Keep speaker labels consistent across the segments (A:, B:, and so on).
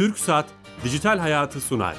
A: Türk Saat Dijital Hayatı sunar.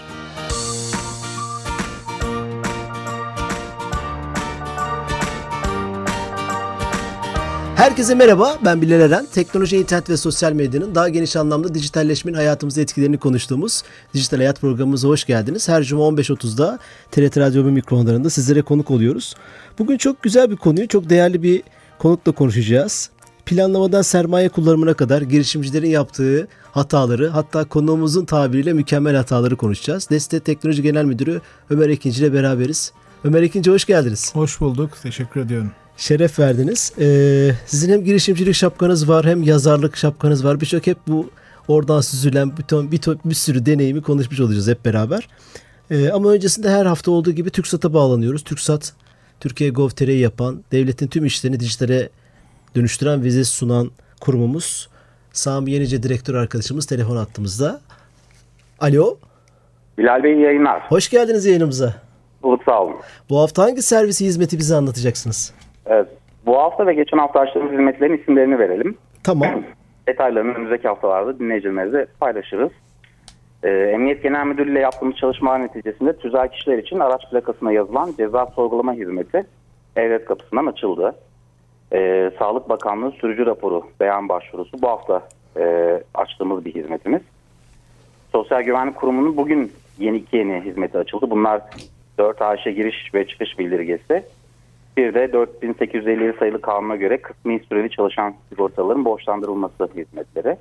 B: Herkese merhaba, ben Bilal Eren. Teknoloji, internet ve sosyal medyanın daha geniş anlamda dijitalleşmenin hayatımıza etkilerini konuştuğumuz Dijital Hayat programımıza hoş geldiniz. Her cuma 15.30'da TRT Radyo mikrofonlarında sizlere konuk oluyoruz. Bugün çok güzel bir konuyu, çok değerli bir konukla konuşacağız. Planlamadan sermaye kullanımına kadar girişimcilerin yaptığı hataları, hatta konuğumuzun tabiriyle mükemmel hataları konuşacağız. Deste Teknoloji Genel Müdürü Ömer Ekinci ile beraberiz. Ömer Ekinci hoş geldiniz.
C: Hoş bulduk. Teşekkür ediyorum
B: şeref verdiniz. Ee, sizin hem girişimcilik şapkanız var hem yazarlık şapkanız var. Birçok hep bu oradan süzülen bütün bir, bir sürü deneyimi konuşmuş olacağız hep beraber. Ee, ama öncesinde her hafta olduğu gibi TürkSat'a bağlanıyoruz. TürkSat, Türkiye Gov.tr'yi yapan, devletin tüm işlerini dijitale dönüştüren vize sunan kurumumuz. Sami Yenice direktör arkadaşımız telefon attığımızda. Alo.
D: Bilal Bey yayınlar.
B: Hoş geldiniz yayınımıza.
D: Bulut sağ olun.
B: Bu hafta hangi servisi hizmeti bize anlatacaksınız?
D: Evet. Bu hafta ve geçen hafta açtığımız hizmetlerin isimlerini verelim.
B: Tamam.
D: Detaylarını önümüzdeki haftalarda dinleyicilerimizle paylaşırız. Ee, Emniyet Genel Müdürlüğü ile yaptığımız çalışmalar neticesinde tüzel kişiler için araç plakasına yazılan ceza sorgulama hizmeti evlet kapısından açıldı. Ee, Sağlık Bakanlığı sürücü raporu beyan başvurusu bu hafta e, açtığımız bir hizmetimiz. Sosyal Güvenlik Kurumu'nun bugün yeni iki yeni hizmeti açıldı. Bunlar 4 AŞ giriş ve çıkış bildirgesi bir de 4850 sayılı kanuna göre kısmi süreli çalışan sigortaların borçlandırılması hizmetleri.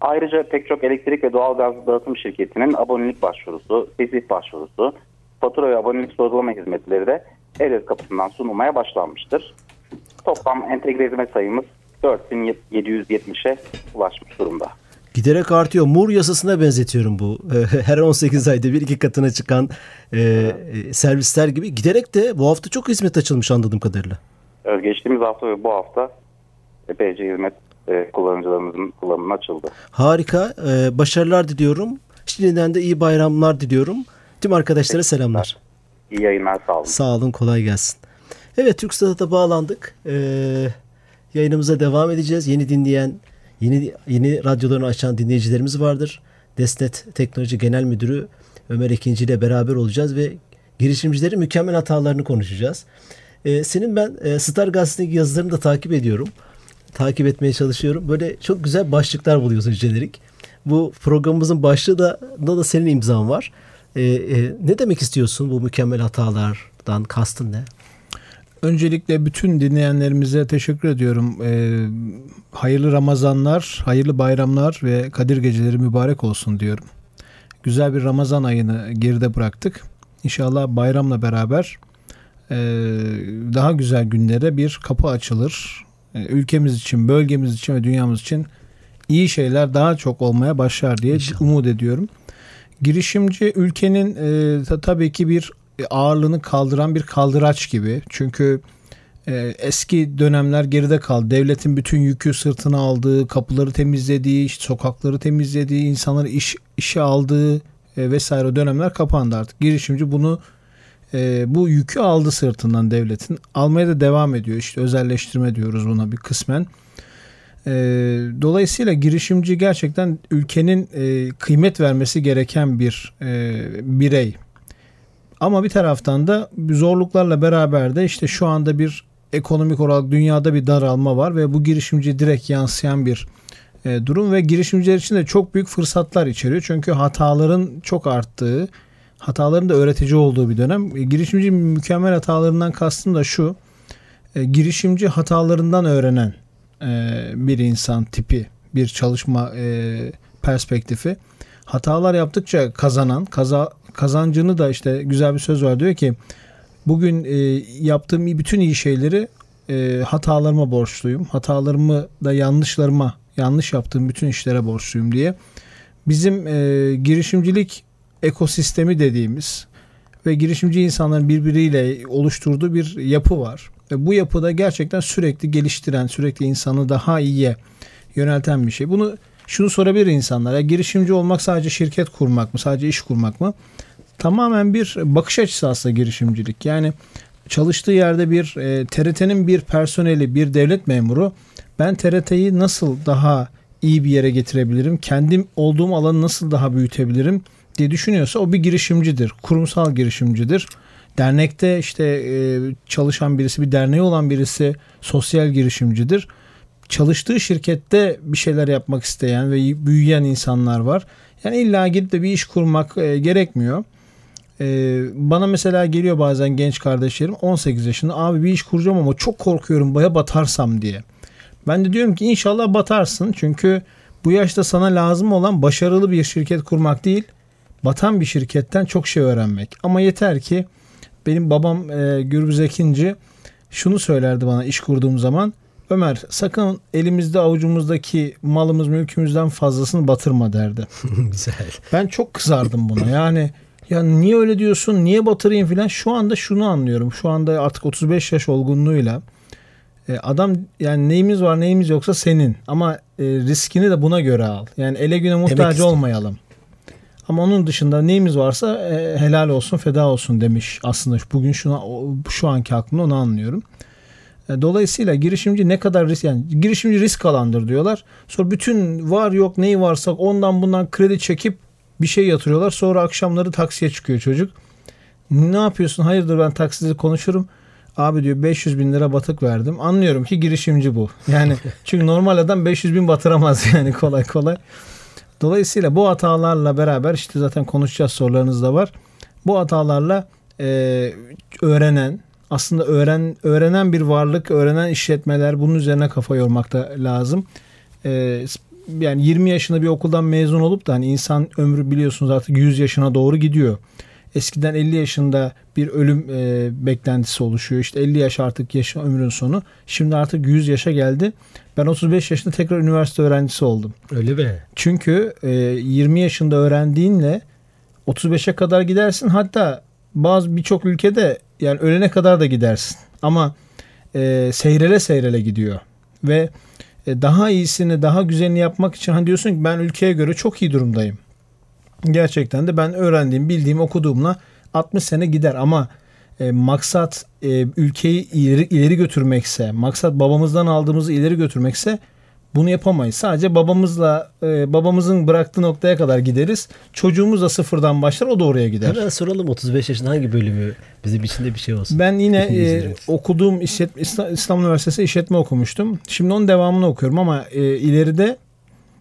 D: Ayrıca pek çok elektrik ve doğal gaz dağıtım şirketinin abonelik başvurusu, tesih başvurusu, fatura ve abonelik sorgulama hizmetleri de devlet kapısından sunulmaya başlanmıştır. Toplam entegre hizmet sayımız 4770'e ulaşmış durumda
B: giderek artıyor. Mur yasasına benzetiyorum bu. Her 18 ayda bir iki katına çıkan e, e, servisler gibi. Giderek de bu hafta çok hizmet açılmış anladığım kadarıyla.
D: Evet, geçtiğimiz hafta ve bu hafta epeyce hizmet e, kullanıcılarımızın kullanımına açıldı.
B: Harika. E, başarılar diliyorum. Şimdiden de iyi bayramlar diliyorum. Tüm arkadaşlara selamlar.
D: İyi yayınlar sağ olun.
B: Sağ olun kolay gelsin. Evet TürkSat'a bağlandık. Ee, yayınımıza devam edeceğiz. Yeni dinleyen Yeni yeni radyolarını açan dinleyicilerimiz vardır. Desnet Teknoloji Genel Müdürü Ömer Ekinci ile beraber olacağız ve girişimcilerin mükemmel hatalarını konuşacağız. Ee, senin ben e, Star Gazetesi'ndeki yazılarını da takip ediyorum. Takip etmeye çalışıyorum. Böyle çok güzel başlıklar buluyorsun jenerik. Bu programımızın başlığı da, da, da senin imzan var. Ee, e, ne demek istiyorsun bu mükemmel hatalardan kastın ne?
C: Öncelikle bütün dinleyenlerimize teşekkür ediyorum. Ee, hayırlı Ramazanlar, hayırlı bayramlar ve Kadir geceleri mübarek olsun diyorum. Güzel bir Ramazan ayını geride bıraktık. İnşallah bayramla beraber e, daha güzel günlere bir kapı açılır. E, ülkemiz için, bölgemiz için ve dünyamız için iyi şeyler daha çok olmaya başlar diye İnşallah. umut ediyorum. Girişimci ülkenin e, tabii ki bir ağırlığını kaldıran bir kaldıraç gibi. Çünkü e, eski dönemler geride kaldı. Devletin bütün yükü sırtına aldığı, kapıları temizlediği, sokakları temizlediği, insanları iş işe aldığı e, vesaire dönemler kapandı artık. Girişimci bunu e, bu yükü aldı sırtından devletin. Almaya da devam ediyor. İşte özelleştirme diyoruz buna bir kısmen. E, dolayısıyla girişimci gerçekten ülkenin e, kıymet vermesi gereken bir e, birey. Ama bir taraftan da zorluklarla beraber de işte şu anda bir ekonomik olarak dünyada bir daralma var ve bu girişimci direkt yansıyan bir e, durum ve girişimciler için de çok büyük fırsatlar içeriyor. Çünkü hataların çok arttığı, hataların da öğretici olduğu bir dönem. E, girişimci mükemmel hatalarından kastım da şu. E, girişimci hatalarından öğrenen bir insan tipi, bir çalışma perspektifi. Hatalar yaptıkça kazanan, kaza, kazancını da işte güzel bir söz var diyor ki bugün e, yaptığım bütün iyi şeyleri e, hatalarıma borçluyum. Hatalarımı da yanlışlarıma, yanlış yaptığım bütün işlere borçluyum diye. Bizim e, girişimcilik ekosistemi dediğimiz ve girişimci insanların birbiriyle oluşturduğu bir yapı var. Ve bu yapıda gerçekten sürekli geliştiren, sürekli insanı daha iyiye yönelten bir şey. Bunu şunu sorabilir insanlar. Ya girişimci olmak sadece şirket kurmak mı? Sadece iş kurmak mı? Tamamen bir bakış açısı aslında girişimcilik. Yani çalıştığı yerde bir e, TRT'nin bir personeli, bir devlet memuru ben TRT'yi nasıl daha iyi bir yere getirebilirim? Kendim olduğum alanı nasıl daha büyütebilirim diye düşünüyorsa o bir girişimcidir. Kurumsal girişimcidir. Dernekte işte e, çalışan birisi, bir derneği olan birisi sosyal girişimcidir. Çalıştığı şirkette bir şeyler yapmak isteyen ve büyüyen insanlar var. Yani illa gidip de bir iş kurmak e, gerekmiyor. E, bana mesela geliyor bazen genç kardeşlerim 18 yaşında abi bir iş kuracağım ama çok korkuyorum baya batarsam diye. Ben de diyorum ki inşallah batarsın çünkü bu yaşta sana lazım olan başarılı bir şirket kurmak değil batan bir şirketten çok şey öğrenmek. Ama yeter ki benim babam e, Gürbüz Ekinci şunu söylerdi bana iş kurduğum zaman. Ömer sakın elimizde avucumuzdaki malımız mülkümüzden fazlasını batırma derdi.
B: Güzel.
C: Ben çok kızardım buna. Yani ya niye öyle diyorsun? Niye batırayım filan? Şu anda şunu anlıyorum. Şu anda artık 35 yaş olgunluğuyla e, adam yani neyimiz var neyimiz yoksa senin. Ama e, riskini de buna göre al. Yani ele güne muhtaç olmayalım. Ama onun dışında neyimiz varsa e, helal olsun feda olsun demiş aslında bugün şuna şu anki aklımda onu anlıyorum. E, dolayısıyla girişimci ne kadar risk yani girişimci risk alandır diyorlar. Sonra bütün var yok neyi varsa ondan bundan kredi çekip bir şey yatırıyorlar. Sonra akşamları taksiye çıkıyor çocuk. Ne yapıyorsun? Hayırdır ben takside konuşurum. Abi diyor 500 bin lira batık verdim. Anlıyorum ki girişimci bu. Yani çünkü normal adam 500 bin batıramaz yani kolay kolay. Dolayısıyla bu hatalarla beraber işte zaten konuşacağız sorularınız da var. Bu hatalarla e, öğrenen aslında öğren öğrenen bir varlık, öğrenen işletmeler bunun üzerine kafa yormak da lazım. E, yani 20 yaşında bir okuldan mezun olup da hani insan ömrü biliyorsunuz artık 100 yaşına doğru gidiyor. Eskiden 50 yaşında bir ölüm e, beklentisi oluşuyor. İşte 50 yaş artık yaş ömrün sonu. Şimdi artık 100 yaşa geldi. Ben 35 yaşında tekrar üniversite öğrencisi oldum.
B: Öyle mi?
C: Çünkü e, 20 yaşında öğrendiğinle 35'e kadar gidersin. Hatta bazı birçok ülkede yani ölene kadar da gidersin. Ama e, seyrele seyrele gidiyor. Ve e, daha iyisini, daha güzelini yapmak için hani diyorsun ki ben ülkeye göre çok iyi durumdayım. Gerçekten de ben öğrendiğim, bildiğim, okuduğumla 60 sene gider ama e, maksat e, ülkeyi ileri, ileri götürmekse, maksat babamızdan aldığımızı ileri götürmekse bunu yapamayız. Sadece babamızla e, babamızın bıraktığı noktaya kadar gideriz. Çocuğumuz da sıfırdan başlar o da oraya gider.
B: Hemen soralım 35 yaşında hangi bölümü bizim içinde bir şey olsun.
C: Ben yine e, okuduğum işletme, İstanbul Üniversitesi işletme okumuştum. Şimdi onun devamını okuyorum ama e, ileride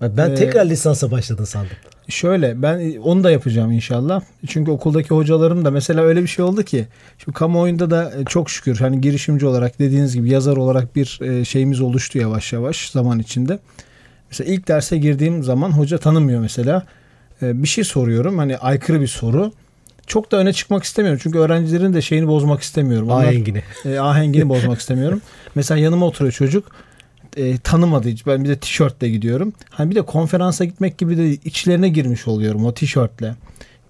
B: ben e, tekrar lisansa başladın sandım.
C: Şöyle ben onu da yapacağım inşallah. Çünkü okuldaki hocalarım da mesela öyle bir şey oldu ki şu kamuoyunda da e, çok şükür hani girişimci olarak dediğiniz gibi yazar olarak bir e, şeyimiz oluştu yavaş yavaş zaman içinde. Mesela ilk derse girdiğim zaman hoca tanımıyor mesela. E, bir şey soruyorum hani aykırı bir soru. Çok da öne çıkmak istemiyorum. Çünkü öğrencilerin de şeyini bozmak istemiyorum.
B: Onlar, ahengini.
C: E, ahengini bozmak istemiyorum. Mesela yanıma oturuyor çocuk e, tanımadı hiç. Ben bir de tişörtle gidiyorum. Hani bir de konferansa gitmek gibi de içlerine girmiş oluyorum o tişörtle.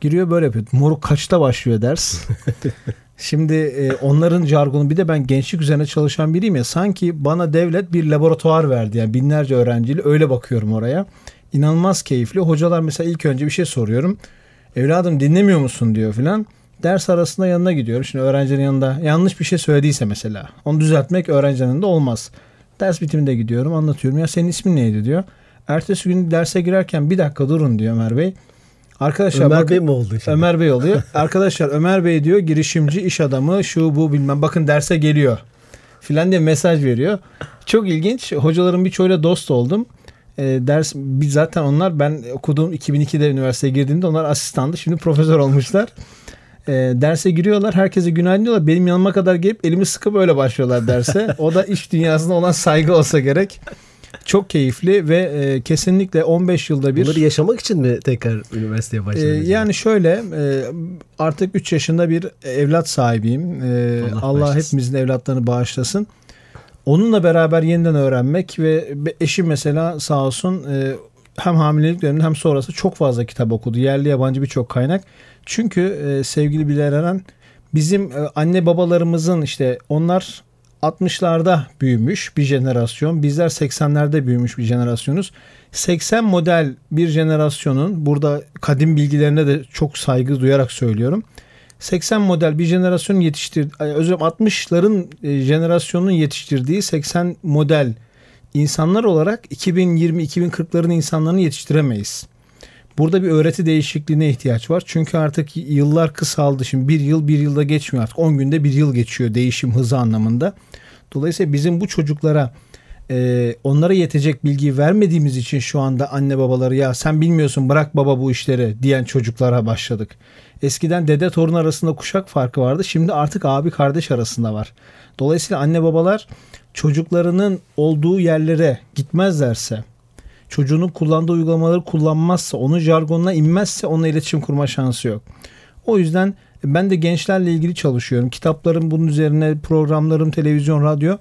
C: Giriyor böyle yapıyor. Moruk kaçta başlıyor ders? Şimdi e, onların jargonu bir de ben gençlik üzerine çalışan biriyim ya sanki bana devlet bir laboratuvar verdi yani binlerce öğrenciyle öyle bakıyorum oraya. İnanılmaz keyifli. Hocalar mesela ilk önce bir şey soruyorum. Evladım dinlemiyor musun diyor filan. Ders arasında yanına gidiyorum. Şimdi öğrencinin yanında yanlış bir şey söylediyse mesela onu düzeltmek öğrencinin yanında olmaz. Ders bitiminde gidiyorum anlatıyorum. Ya senin ismin neydi diyor. Ertesi gün derse girerken bir dakika durun diyor Ömer Bey. Arkadaşlar
B: Ömer
C: bakın,
B: Bey mi oldu şimdi?
C: Ömer Bey oluyor. Arkadaşlar Ömer Bey diyor girişimci, iş adamı, şu bu bilmem bakın derse geliyor filan diye mesaj veriyor. Çok ilginç. Hocaların birçoğuyla dost oldum. E, ders zaten onlar ben okuduğum 2002'de üniversiteye girdiğimde onlar asistandı. Şimdi profesör olmuşlar. E, derse giriyorlar. Herkese günaydın diyorlar. Benim yanıma kadar gelip elimi sıkıp öyle başlıyorlar derse. o da iş dünyasında olan saygı olsa gerek. Çok keyifli ve e, kesinlikle 15 yılda bir.
B: Bunları yaşamak için mi tekrar üniversiteye başladın? E,
C: yani şöyle e, artık 3 yaşında bir evlat sahibiyim. E, Allah, Allah hepimizin evlatlarını bağışlasın. Onunla beraber yeniden öğrenmek ve eşim mesela sağ olsun e, hem hamilelik döneminde hem sonrası çok fazla kitap okudu. Yerli yabancı birçok kaynak. Çünkü e, sevgili Bilal Eren bizim e, anne babalarımızın işte onlar 60'larda büyümüş bir jenerasyon. Bizler 80'lerde büyümüş bir jenerasyonuz. 80 model bir jenerasyonun burada kadim bilgilerine de çok saygı duyarak söylüyorum. 80 model bir jenerasyonun yetiştirdiği, özür 60'ların e, jenerasyonunun yetiştirdiği 80 model insanlar olarak 2020-2040'ların insanlarını yetiştiremeyiz. Burada bir öğreti değişikliğine ihtiyaç var. Çünkü artık yıllar kısaldı. Şimdi bir yıl bir yılda geçmiyor artık. 10 günde bir yıl geçiyor değişim hızı anlamında. Dolayısıyla bizim bu çocuklara e, onlara yetecek bilgiyi vermediğimiz için şu anda anne babaları ya sen bilmiyorsun bırak baba bu işleri diyen çocuklara başladık. Eskiden dede torun arasında kuşak farkı vardı. Şimdi artık abi kardeş arasında var. Dolayısıyla anne babalar çocuklarının olduğu yerlere gitmezlerse çocuğunun kullandığı uygulamaları kullanmazsa, onun jargonuna inmezse onunla iletişim kurma şansı yok. O yüzden ben de gençlerle ilgili çalışıyorum. Kitaplarım bunun üzerine, programlarım, televizyon, radyo.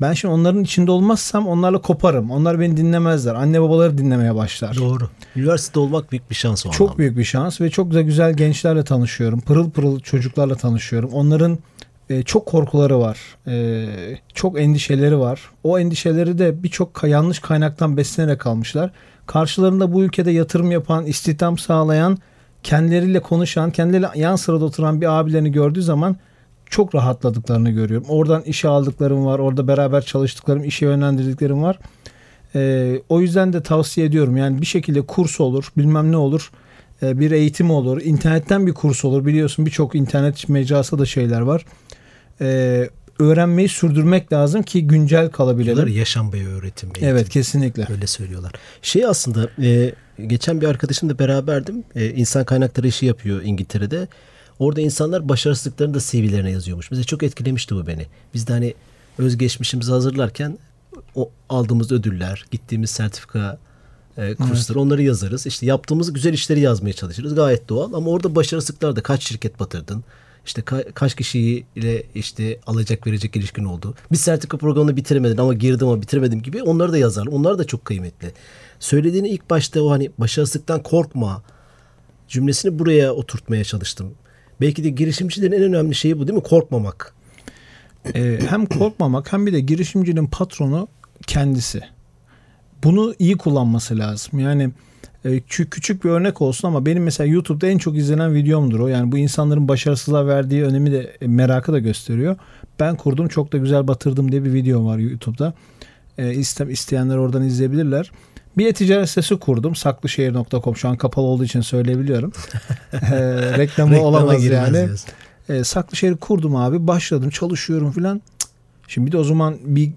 C: Ben şimdi onların içinde olmazsam onlarla koparım. Onlar beni dinlemezler. Anne babaları dinlemeye başlar.
B: Doğru. Üniversitede olmak büyük bir şans o
C: Çok
B: anlamda.
C: büyük bir şans ve çok da güzel gençlerle tanışıyorum. Pırıl pırıl çocuklarla tanışıyorum. Onların e, çok korkuları var. E, çok endişeleri var. O endişeleri de birçok yanlış kaynaktan beslenerek almışlar. Karşılarında bu ülkede yatırım yapan, istihdam sağlayan, kendileriyle konuşan, kendileriyle yan sırada oturan bir abilerini gördüğü zaman çok rahatladıklarını görüyorum. Oradan işe aldıklarım var. Orada beraber çalıştıklarım, işe yönlendirdiklerim var. Ee, o yüzden de tavsiye ediyorum. Yani bir şekilde kurs olur, bilmem ne olur. Ee, bir eğitim olur. internetten bir kurs olur. Biliyorsun birçok internet mecrası da şeyler var. Ee, öğrenmeyi sürdürmek lazım ki güncel kalabilelim.
B: Diyorlar yaşam boyu öğretim. Eğitim.
C: Evet kesinlikle.
B: Öyle söylüyorlar. Şey aslında e, geçen bir arkadaşımla beraberdim. E, insan kaynakları işi yapıyor İngiltere'de. Orada insanlar başarısızlıklarını da CV'lerine yazıyormuş. Mesela çok etkilemişti bu beni. Biz de hani özgeçmişimizi hazırlarken o aldığımız ödüller, gittiğimiz sertifika e, kursları evet. onları yazarız. İşte yaptığımız güzel işleri yazmaya çalışırız. Gayet doğal ama orada başarısızlıklar da kaç şirket batırdın? İşte ka- kaç kişiyle işte alacak verecek ilişkin oldu. Bir sertifika programını bitiremedin ama girdim ama bitiremedim gibi onları da yazar. Onlar da çok kıymetli. Söylediğini ilk başta o hani başarısızlıktan korkma cümlesini buraya oturtmaya çalıştım. Belki de girişimcilerin en önemli şeyi bu değil mi? Korkmamak.
C: Ee, hem korkmamak hem bir de girişimcinin patronu kendisi. Bunu iyi kullanması lazım. Yani e, küçük bir örnek olsun ama benim mesela YouTube'da en çok izlenen videomdur o. Yani bu insanların başarısızlığa verdiği önemi de e, merakı da gösteriyor. Ben kurdum çok da güzel batırdım diye bir video var YouTube'da. E, isteyenler oradan izleyebilirler. Bir e-ticaret sitesi kurdum. Saklışehir.com şu an kapalı olduğu için söyleyebiliyorum. e, reklamı olamaz yani. E, Saklışehir kurdum abi. Başladım çalışıyorum filan. Şimdi bir de o zaman bir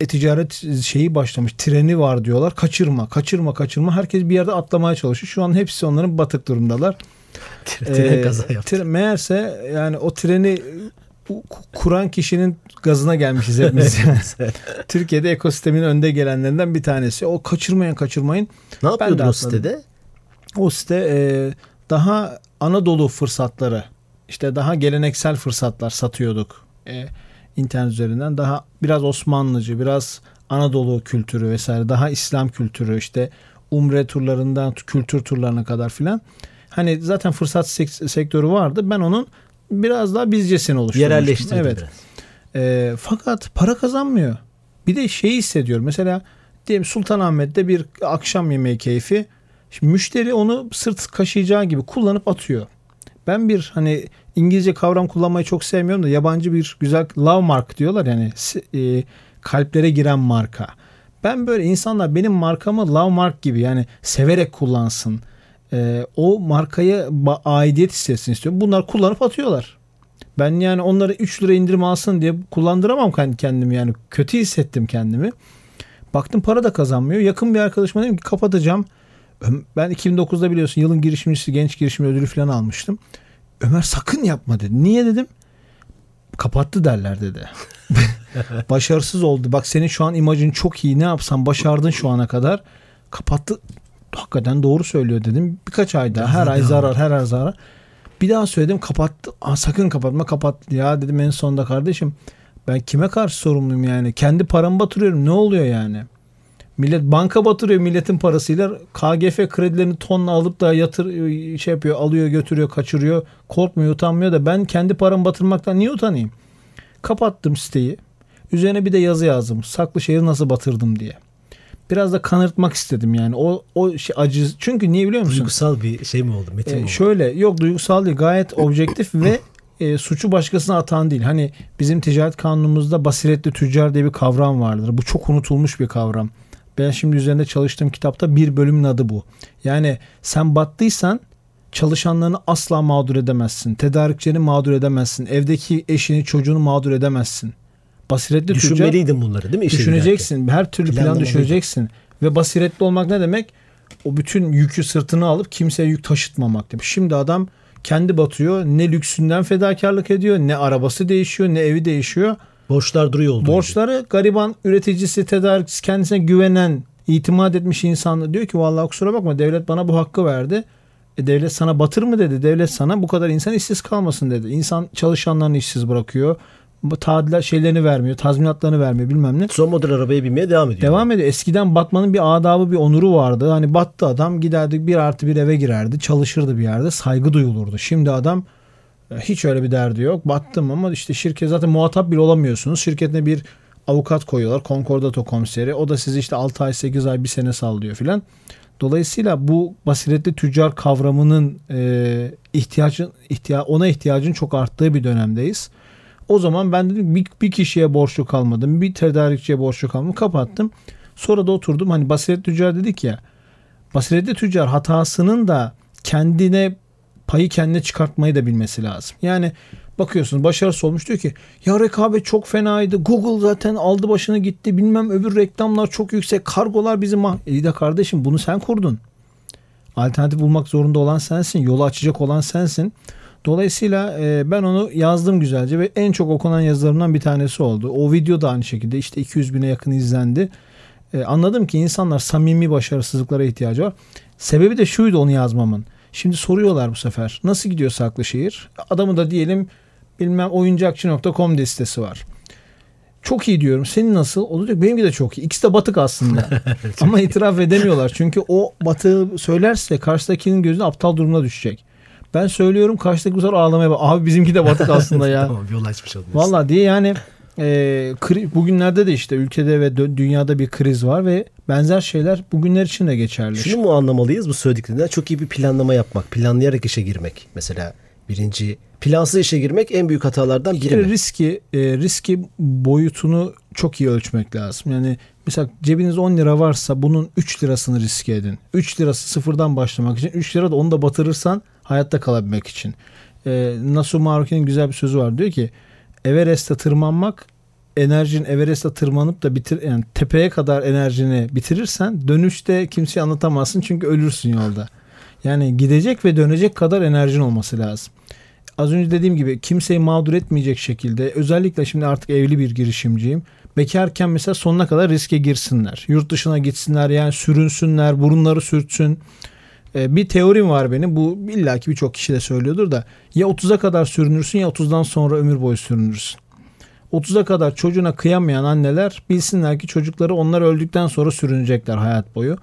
C: e-ticaret şeyi başlamış. Treni var diyorlar. Kaçırma, kaçırma, kaçırma. Herkes bir yerde atlamaya çalışıyor. Şu an hepsi onların batık durumdalar.
B: Tren ee, kaza yaptı.
C: Meğerse yani o treni kuran kişinin gazına gelmişiz hepimiz. Türkiye'de ekosistemin önde gelenlerinden bir tanesi. O kaçırmayın kaçırmayın.
B: Ne yapıyordu o sitede?
C: O site e, daha Anadolu fırsatları işte daha geleneksel fırsatlar satıyorduk. E, internet üzerinden daha biraz Osmanlıcı, biraz Anadolu kültürü vesaire, daha İslam kültürü işte umre turlarından kültür turlarına kadar filan. Hani zaten fırsat sektörü vardı. Ben onun biraz daha bizcesini oluşturmuştum.
B: Yerelleştirdi
C: evet.
B: biraz.
C: E, fakat para kazanmıyor. Bir de şeyi hissediyorum. Mesela diyelim Sultanahmet'te bir akşam yemeği keyfi. Şimdi müşteri onu sırt kaşıyacağı gibi kullanıp atıyor. Ben bir hani İngilizce kavram kullanmayı çok sevmiyorum da yabancı bir güzel love mark diyorlar yani e, kalplere giren marka. Ben böyle insanlar benim markamı love mark gibi yani severek kullansın. E, o markaya aidiyet hissetsin istiyorum. Bunlar kullanıp atıyorlar. Ben yani onları 3 lira indirim alsın diye kullandıramam kendimi yani kötü hissettim kendimi. Baktım para da kazanmıyor. Yakın bir arkadaşıma dedim ki kapatacağım. Ben 2009'da biliyorsun yılın girişimcisi genç girişim ödülü falan almıştım. Ömer sakın yapma dedi. Niye dedim? Kapattı derler dedi. Başarısız oldu. Bak senin şu an imajın çok iyi. Ne yapsan başardın şu ana kadar. Kapattı. Hakikaten doğru söylüyor dedim. Birkaç ay daha. Her ay zarar, her ay zarar. Bir daha söyledim kapattı. Aa, sakın kapatma kapat. Ya dedim en sonunda kardeşim ben kime karşı sorumluyum yani? Kendi paramı batırıyorum. Ne oluyor yani? Millet banka batırıyor milletin parasıyla. KGF kredilerini tonla alıp da yatır şey yapıyor, alıyor, götürüyor, kaçırıyor. Korkmuyor, utanmıyor da ben kendi paramı batırmaktan niye utanayım? Kapattım siteyi. Üzerine bir de yazı yazdım. Saklı şehir nasıl batırdım diye. Biraz da kanırtmak istedim yani. O o şey acı çünkü niye biliyor musun?
B: Duygusal bir şey mi oldu? Metin
C: ee,
B: mi oldu?
C: Şöyle yok duygusal değil. Gayet objektif ve e, suçu başkasına atan değil. Hani bizim ticaret kanunumuzda basiretli tüccar diye bir kavram vardır. Bu çok unutulmuş bir kavram. Ben şimdi üzerinde çalıştığım kitapta bir bölümün adı bu. Yani sen battıysan çalışanlarını asla mağdur edemezsin. Tedarikçilerini mağdur edemezsin. Evdeki eşini çocuğunu mağdur edemezsin. Basiretli
B: Düşünmeliydin bunları değil mi?
C: düşüneceksin. Her türlü plan düşüneceksin. Ve basiretli olmak ne demek? O bütün yükü sırtına alıp kimseye yük taşıtmamak demek. Şimdi adam kendi batıyor. Ne lüksünden fedakarlık ediyor, ne arabası değişiyor, ne evi değişiyor.
B: Borçlar duruyor gibi.
C: Borçları gariban üreticisi, tedarikçisi kendisine güvenen, itimat etmiş insan diyor ki vallahi kusura bakma devlet bana bu hakkı verdi. E devlet sana batır mı dedi. Devlet sana bu kadar insan işsiz kalmasın dedi. İnsan çalışanlarını işsiz bırakıyor. Tadilat şeylerini vermiyor, tazminatlarını vermiyor bilmem ne.
B: Son model arabaya binmeye devam ediyor.
C: Devam ediyor. Eskiden batmanın bir adabı, bir onuru vardı. Hani battı adam giderdi bir artı bir eve girerdi. Çalışırdı bir yerde. Saygı duyulurdu. Şimdi adam e, hiç öyle bir derdi yok. Battım ama işte şirket zaten muhatap bile olamıyorsunuz. Şirketine bir avukat koyuyorlar. Konkordato komiseri. O da sizi işte 6 ay 8 ay bir sene sallıyor filan. Dolayısıyla bu basiretli tüccar kavramının e, ihtiyacın ihtiya ona ihtiyacın çok arttığı bir dönemdeyiz. O zaman ben dedim bir, bir kişiye borçlu kalmadım. Bir tedarikçiye borçlu kalmadım. Kapattım. Sonra da oturdum. Hani basiretli tüccar dedik ya. Basiretli tüccar hatasının da kendine payı kendine çıkartmayı da bilmesi lazım. Yani bakıyorsunuz başarısız olmuş diyor ki ya rekabet çok fenaydı. Google zaten aldı başını gitti. Bilmem öbür reklamlar çok yüksek. Kargolar bizim mah... İyi de kardeşim bunu sen kurdun. Alternatif bulmak zorunda olan sensin. Yolu açacak olan sensin. Dolayısıyla e, ben onu yazdım güzelce ve en çok okunan yazılarımdan bir tanesi oldu. O video da aynı şekilde işte 200 bine yakın izlendi. E, anladım ki insanlar samimi başarısızlıklara ihtiyacı var. Sebebi de şuydu onu yazmamın. Şimdi soruyorlar bu sefer. Nasıl gidiyor Saklışehir? Adamı da diyelim bilmem oyuncakçı.com diye sitesi var. Çok iyi diyorum. Senin nasıl? O da diyor benimki de çok iyi. İkisi de batık aslında. Ama itiraf edemiyorlar. Çünkü o batığı söylerse karşıdakinin gözüne aptal durumuna düşecek. Ben söylüyorum karşıdaki bu sefer ağlamaya bak. Abi bizimki de batık aslında ya.
B: tamam yol açmış oluyorsun.
C: Valla diye yani e, kri- bugünlerde de işte ülkede ve dünyada bir kriz var ve benzer şeyler bugünler için de geçerli.
B: Şunu mu anlamalıyız bu söylediklerinden? Çok iyi bir planlama yapmak. Planlayarak işe girmek. Mesela birinci plansız işe girmek en büyük hatalardan
C: Bir
B: biri
C: kere
B: mi?
C: riski e, riski boyutunu çok iyi ölçmek lazım. Yani mesela cebiniz 10 lira varsa bunun 3 lirasını riske edin. 3 lirası sıfırdan başlamak için 3 lira da onu da batırırsan hayatta kalabilmek için. E, Nasuh Maruki'nin güzel bir sözü var. Diyor ki Everest'e tırmanmak enerjin Everest'e tırmanıp da bitir yani tepeye kadar enerjini bitirirsen dönüşte kimseye anlatamazsın çünkü ölürsün yolda. Yani gidecek ve dönecek kadar enerjin olması lazım. Az önce dediğim gibi kimseyi mağdur etmeyecek şekilde özellikle şimdi artık evli bir girişimciyim. Bekarken mesela sonuna kadar riske girsinler. Yurt dışına gitsinler yani sürünsünler, burunları sürtsün. Ee, bir teorim var benim. Bu illaki birçok kişi de söylüyordur da ya 30'a kadar sürünürsün ya 30'dan sonra ömür boyu sürünürsün. 30'a kadar çocuğuna kıyamayan anneler bilsinler ki çocukları onlar öldükten sonra sürünecekler hayat boyu.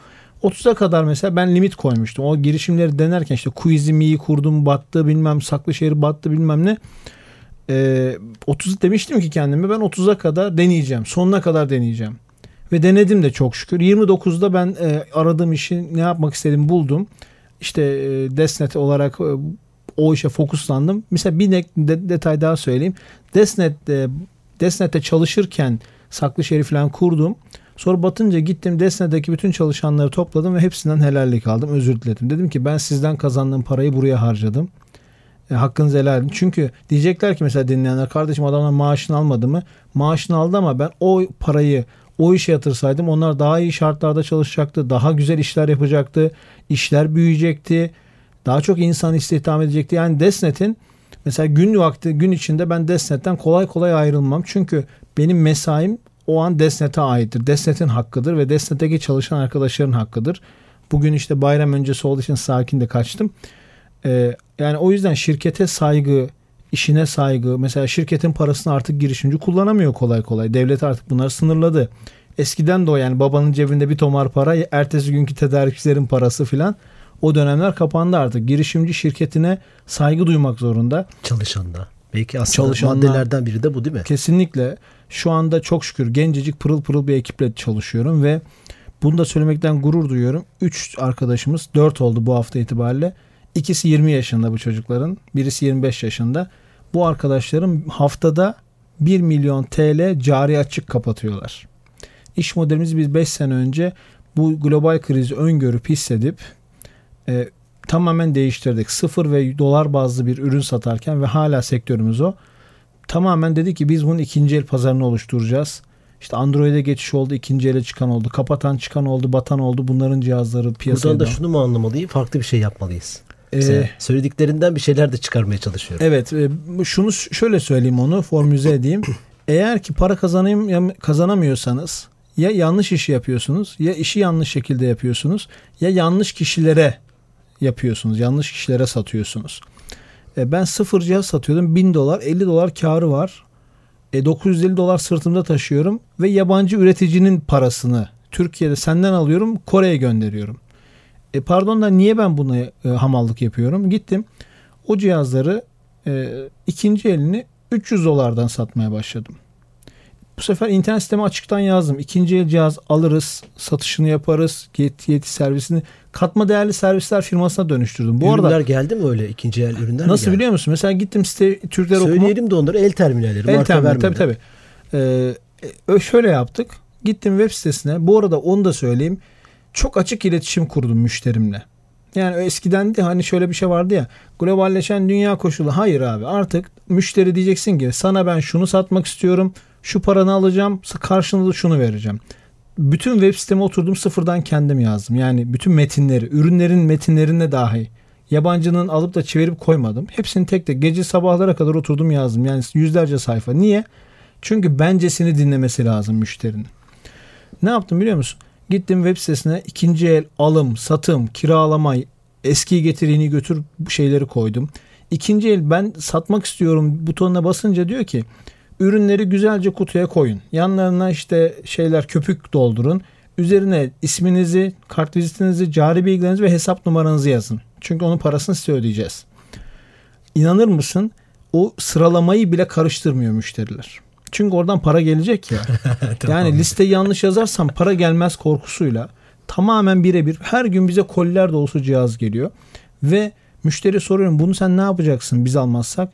C: 30'a kadar mesela ben limit koymuştum. O girişimleri denerken işte Quizimi'yi kurdum battı bilmem Saklışehir battı bilmem ne. Ee, 30 demiştim ki kendime ben 30'a kadar deneyeceğim. Sonuna kadar deneyeceğim. Ve denedim de çok şükür. 29'da ben e, aradığım işi ne yapmak istediğimi buldum. İşte e, Desnet olarak e, o işe fokuslandım. Mesela bir de- detay daha söyleyeyim. Desnet e, Desnet'te çalışırken Saklışehir'i falan kurdum. Sonra batınca gittim Desnet'teki bütün çalışanları topladım ve hepsinden helallik aldım. Özür diledim. Dedim ki ben sizden kazandığım parayı buraya harcadım. E, hakkınızı helal edin. Çünkü diyecekler ki mesela dinleyenler kardeşim adamlar maaşını almadı mı? Maaşını aldı ama ben o parayı o işe yatırsaydım onlar daha iyi şartlarda çalışacaktı. Daha güzel işler yapacaktı. işler büyüyecekti. Daha çok insan istihdam edecekti. Yani Desnet'in mesela gün vakti gün içinde ben Desnet'ten kolay kolay ayrılmam. Çünkü benim mesaim o an Desnet'e aittir. Desnet'in hakkıdır ve Desnet'teki çalışan arkadaşların hakkıdır. Bugün işte bayram öncesi olduğu için sakin de kaçtım. Ee, yani o yüzden şirkete saygı, işine saygı. Mesela şirketin parasını artık girişimci kullanamıyor kolay kolay. Devlet artık bunları sınırladı. Eskiden de o yani babanın cebinde bir tomar para, ertesi günkü tedarikçilerin parası filan. O dönemler kapandı artık. Girişimci şirketine saygı duymak zorunda.
B: Çalışanda. Belki aslında
C: Çalışanlar-
B: maddelerden biri de bu değil mi?
C: Kesinlikle şu anda çok şükür gencecik pırıl pırıl bir ekiple çalışıyorum ve bunu da söylemekten gurur duyuyorum. 3 arkadaşımız 4 oldu bu hafta itibariyle. İkisi 20 yaşında bu çocukların. Birisi 25 yaşında. Bu arkadaşlarım haftada 1 milyon TL cari açık kapatıyorlar. İş modelimizi biz 5 sene önce bu global krizi öngörüp hissedip e, tamamen değiştirdik. Sıfır ve dolar bazlı bir ürün satarken ve hala sektörümüz o. Tamamen dedi ki biz bunun ikinci el pazarını oluşturacağız. İşte Android'e geçiş oldu, ikinci ele çıkan oldu, kapatan çıkan oldu, batan oldu. Bunların cihazları piyasaya
B: Buradan da şunu mu anlamalıyım? Farklı bir şey yapmalıyız.
C: Ee,
B: söylediklerinden bir şeyler de çıkarmaya çalışıyorum.
C: Evet, e, şunu şöyle söyleyeyim onu formüle edeyim. Eğer ki para kazanayım ya- kazanamıyorsanız ya yanlış işi yapıyorsunuz ya işi yanlış şekilde yapıyorsunuz ya yanlış kişilere yapıyorsunuz. Yanlış kişilere satıyorsunuz. E, ben sıfır cihaz satıyordum. 1000 dolar 50 dolar karı var. E, 950 dolar sırtımda taşıyorum ve yabancı üreticinin parasını Türkiye'de senden alıyorum Kore'ye gönderiyorum. E, pardon da niye ben buna e, hamallık yapıyorum? Gittim o cihazları e, ikinci elini 300 dolardan satmaya başladım. Bu sefer internet siteme açıktan yazdım. İkinci el cihaz alırız, satışını yaparız, yeti, yeti servisini katma değerli servisler firmasına dönüştürdüm. Bu
B: ürünler
C: arada
B: geldi mi öyle ikinci el ürünler
C: nasıl biliyor musun? Mesela gittim site Türkler okuma.
B: Söyleyelim de onları el terminalleri.
C: El terminal tabii tabii. Ee, şöyle yaptık. Gittim web sitesine. Bu arada onu da söyleyeyim. Çok açık iletişim kurdum müşterimle. Yani eskiden de hani şöyle bir şey vardı ya. Globalleşen dünya koşulu. Hayır abi artık müşteri diyeceksin ki sana ben şunu satmak istiyorum. Şu paranı alacağım. Karşılığında da şunu vereceğim. Bütün web siteme oturdum sıfırdan kendim yazdım. Yani bütün metinleri, ürünlerin metinlerine dahi yabancının alıp da çevirip koymadım. Hepsini tek tek gece sabahlara kadar oturdum yazdım. Yani yüzlerce sayfa. Niye? Çünkü bencesini dinlemesi lazım müşterinin. Ne yaptım biliyor musun? Gittim web sitesine ikinci el alım, satım, kiralama, eskiyi getir yeni götür şeyleri koydum. İkinci el ben satmak istiyorum butonuna basınca diyor ki ürünleri güzelce kutuya koyun. Yanlarına işte şeyler köpük doldurun. Üzerine isminizi, kart vizitinizi, cari bilgilerinizi ve hesap numaranızı yazın. Çünkü onun parasını size ödeyeceğiz. İnanır mısın? O sıralamayı bile karıştırmıyor müşteriler. Çünkü oradan para gelecek ya. Yani listeyi yanlış yazarsam para gelmez korkusuyla tamamen birebir her gün bize koliler dolusu cihaz geliyor. Ve müşteri soruyorum bunu sen ne yapacaksın biz almazsak?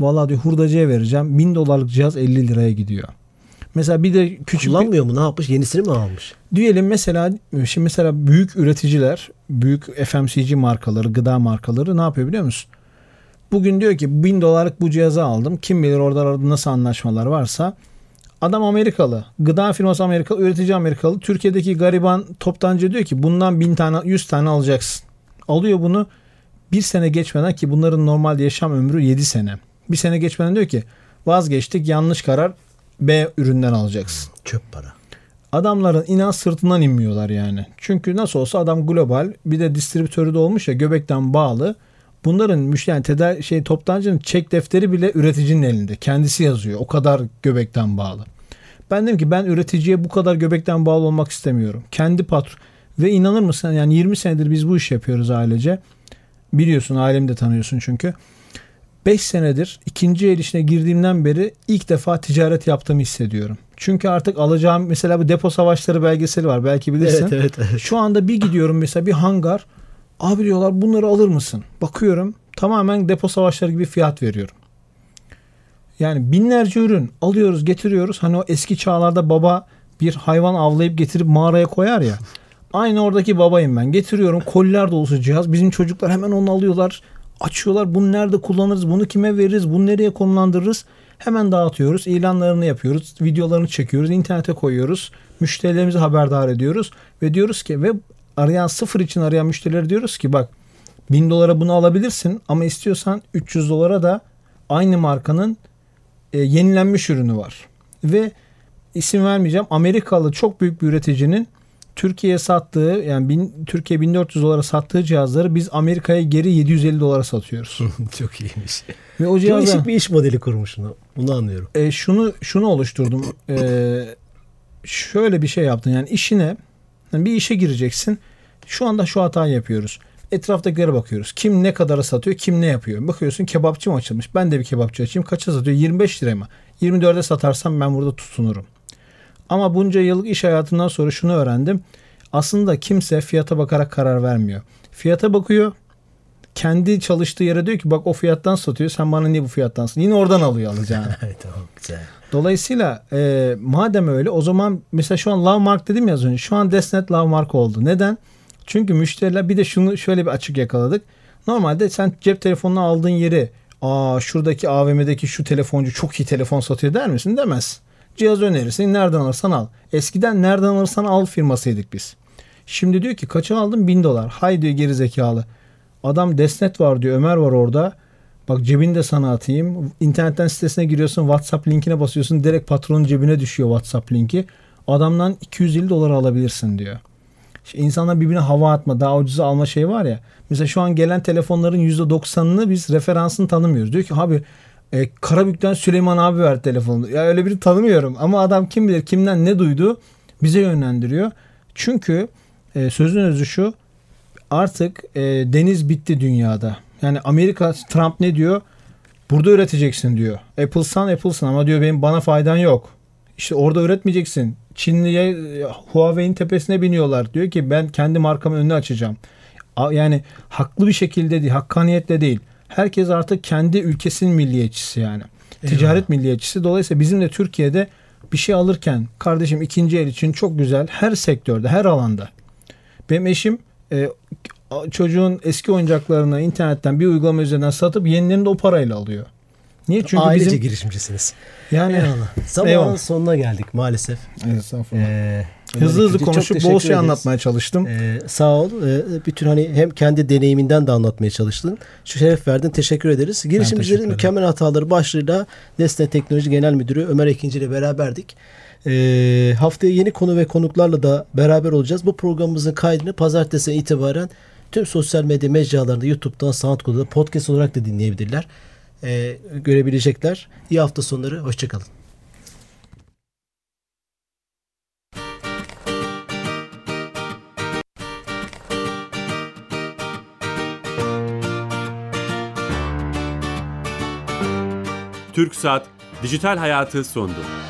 C: Vallahi diyor hurdacıya vereceğim. 1000 dolarlık cihaz 50 liraya gidiyor. Mesela bir de küçük bir,
B: Kullanmıyor mu? Ne yapmış? Yenisini mi almış?
C: diyelim mesela şimdi mesela büyük üreticiler, büyük FMCG markaları, gıda markaları ne yapıyor biliyor musun? Bugün diyor ki 1000 dolarlık bu cihazı aldım. Kim bilir orada nasıl anlaşmalar varsa. Adam Amerikalı. Gıda firması Amerikalı, üretici Amerikalı. Türkiye'deki gariban toptancı diyor ki bundan 1000 tane 100 tane alacaksın. Alıyor bunu bir sene geçmeden ki bunların normal yaşam ömrü 7 sene. Bir sene geçmeden diyor ki vazgeçtik yanlış karar B üründen alacaksın.
B: Çöp para.
C: Adamların inan sırtından inmiyorlar yani. Çünkü nasıl olsa adam global bir de distribütörü de olmuş ya göbekten bağlı. Bunların müşteri yani tedar şey toptancının çek defteri bile üreticinin elinde. Kendisi yazıyor. O kadar göbekten bağlı. Ben dedim ki ben üreticiye bu kadar göbekten bağlı olmak istemiyorum. Kendi patron ve inanır mısın yani 20 senedir biz bu iş yapıyoruz ailece. Biliyorsun ailemi de tanıyorsun çünkü. 5 senedir ikinci el işine girdiğimden beri ilk defa ticaret yaptığımı hissediyorum. Çünkü artık alacağım mesela bu depo savaşları belgeseli var belki bilirsin.
B: Evet evet. evet.
C: Şu anda bir gidiyorum mesela bir hangar. Abi diyorlar bunları alır mısın? Bakıyorum tamamen depo savaşları gibi fiyat veriyorum. Yani binlerce ürün alıyoruz getiriyoruz. Hani o eski çağlarda baba bir hayvan avlayıp getirip mağaraya koyar ya. Aynı oradaki babayım ben. Getiriyorum koliler dolusu cihaz. Bizim çocuklar hemen onu alıyorlar. Açıyorlar. Bunu nerede kullanırız? Bunu kime veririz? Bunu nereye konumlandırırız? Hemen dağıtıyoruz. ilanlarını yapıyoruz. Videolarını çekiyoruz. internete koyuyoruz. Müşterilerimizi haberdar ediyoruz. Ve diyoruz ki ve arayan sıfır için arayan müşterilere diyoruz ki bak 1000 dolara bunu alabilirsin ama istiyorsan 300 dolara da aynı markanın e, yenilenmiş ürünü var. Ve isim vermeyeceğim Amerikalı çok büyük bir üreticinin Türkiye'ye sattığı yani bin, Türkiye 1400 dolara sattığı cihazları biz Amerika'ya geri 750 dolara satıyoruz.
B: Çok iyiymiş.
C: Ve o
B: Çok
C: cihazlar
B: değişik bir iş modeli kurmuş bunu. Bunu anlıyorum.
C: e, şunu şunu oluşturdum. E, şöyle bir şey yaptın. Yani işine bir işe gireceksin. Şu anda şu hatayı yapıyoruz. Etraftakilere bakıyoruz. Kim ne kadara satıyor, kim ne yapıyor. Bakıyorsun kebapçı mı açılmış? Ben de bir kebapçı açayım. Kaça satıyor? 25 liraya mı? 24'e satarsam ben burada tutunurum. Ama bunca yıllık iş hayatından sonra şunu öğrendim. Aslında kimse fiyata bakarak karar vermiyor. Fiyata bakıyor. Kendi çalıştığı yere diyor ki bak o fiyattan satıyor sen bana niye bu fiyattan satıyorsun? Yine oradan alıyor alacağını.
B: tamam güzel.
C: Dolayısıyla e, madem öyle o zaman mesela şu an Lovemark dedim ya az önce. Şu an Desnet Lovemark oldu. Neden? Çünkü müşteriler bir de şunu şöyle bir açık yakaladık. Normalde sen cep telefonunu aldığın yeri aa şuradaki AVM'deki şu telefoncu çok iyi telefon satıyor der misin? Demez. Cihaz önerirsin. Nereden alırsan al. Eskiden nereden alırsan al firmasıydık biz. Şimdi diyor ki kaça aldın? Bin dolar. Hay diyor geri zekalı. Adam Desnet var diyor. Ömer var orada. Bak cebini de sana atayım. İnternetten sitesine giriyorsun. WhatsApp linkine basıyorsun. Direkt patronun cebine düşüyor WhatsApp linki. Adamdan 250 dolar alabilirsin diyor. İşte insanlar birbirine hava atma, daha ucuza alma şey var ya. Mesela şu an gelen telefonların %90'ını biz referansını tanımıyoruz. Diyor ki abi e, Karabük'ten Süleyman abi verdi telefonu. Ya öyle biri tanımıyorum ama adam kim bilir kimden ne duydu bize yönlendiriyor. Çünkü e, sözün özü şu artık e, deniz bitti dünyada. Yani Amerika Trump ne diyor? Burada üreteceksin diyor. Apple'san Apple'san ama diyor benim bana faydan yok. İşte orada üretmeyeceksin. Çinli'ye Huawei'nin tepesine biniyorlar. Diyor ki ben kendi markamın önünü açacağım. Yani haklı bir şekilde değil, hakkaniyetle değil. Herkes artık kendi ülkesinin milliyetçisi yani. Ticaret milliyetçisi. Dolayısıyla bizim de Türkiye'de bir şey alırken kardeşim ikinci el için çok güzel her sektörde, her alanda. Benim eşim e, çocuğun eski oyuncaklarını internetten bir uygulama üzerinden satıp yenilerini de o parayla alıyor. Niye? Çünkü
B: Ailece
C: bizim
B: girişimcisiniz.
C: yani
B: Eyvallah. Zamanın
C: Eyvallah.
B: sonuna geldik maalesef.
C: Estağfurullah.
B: Ee,
C: hızlı hızlı konuşup bol şey
B: ederiz.
C: anlatmaya çalıştım.
B: Ee, sağ ol. Ee, bütün hani hem kendi deneyiminden de anlatmaya çalıştın. Şu şeref verdin. Teşekkür ederiz. Girişimcilerin mükemmel hataları başlığıyla Nesne Teknoloji Genel Müdürü Ömer Ekinci ile beraberdik. Ee, haftaya yeni konu ve konuklarla da beraber olacağız. Bu programımızın kaydını pazartesi itibaren tüm sosyal medya mecralarında YouTube'dan, SoundCloud'da podcast olarak da dinleyebilirler. Ee, görebilecekler. İyi hafta sonları. Hoşçakalın.
A: TürkSat Dijital Hayatı sondu.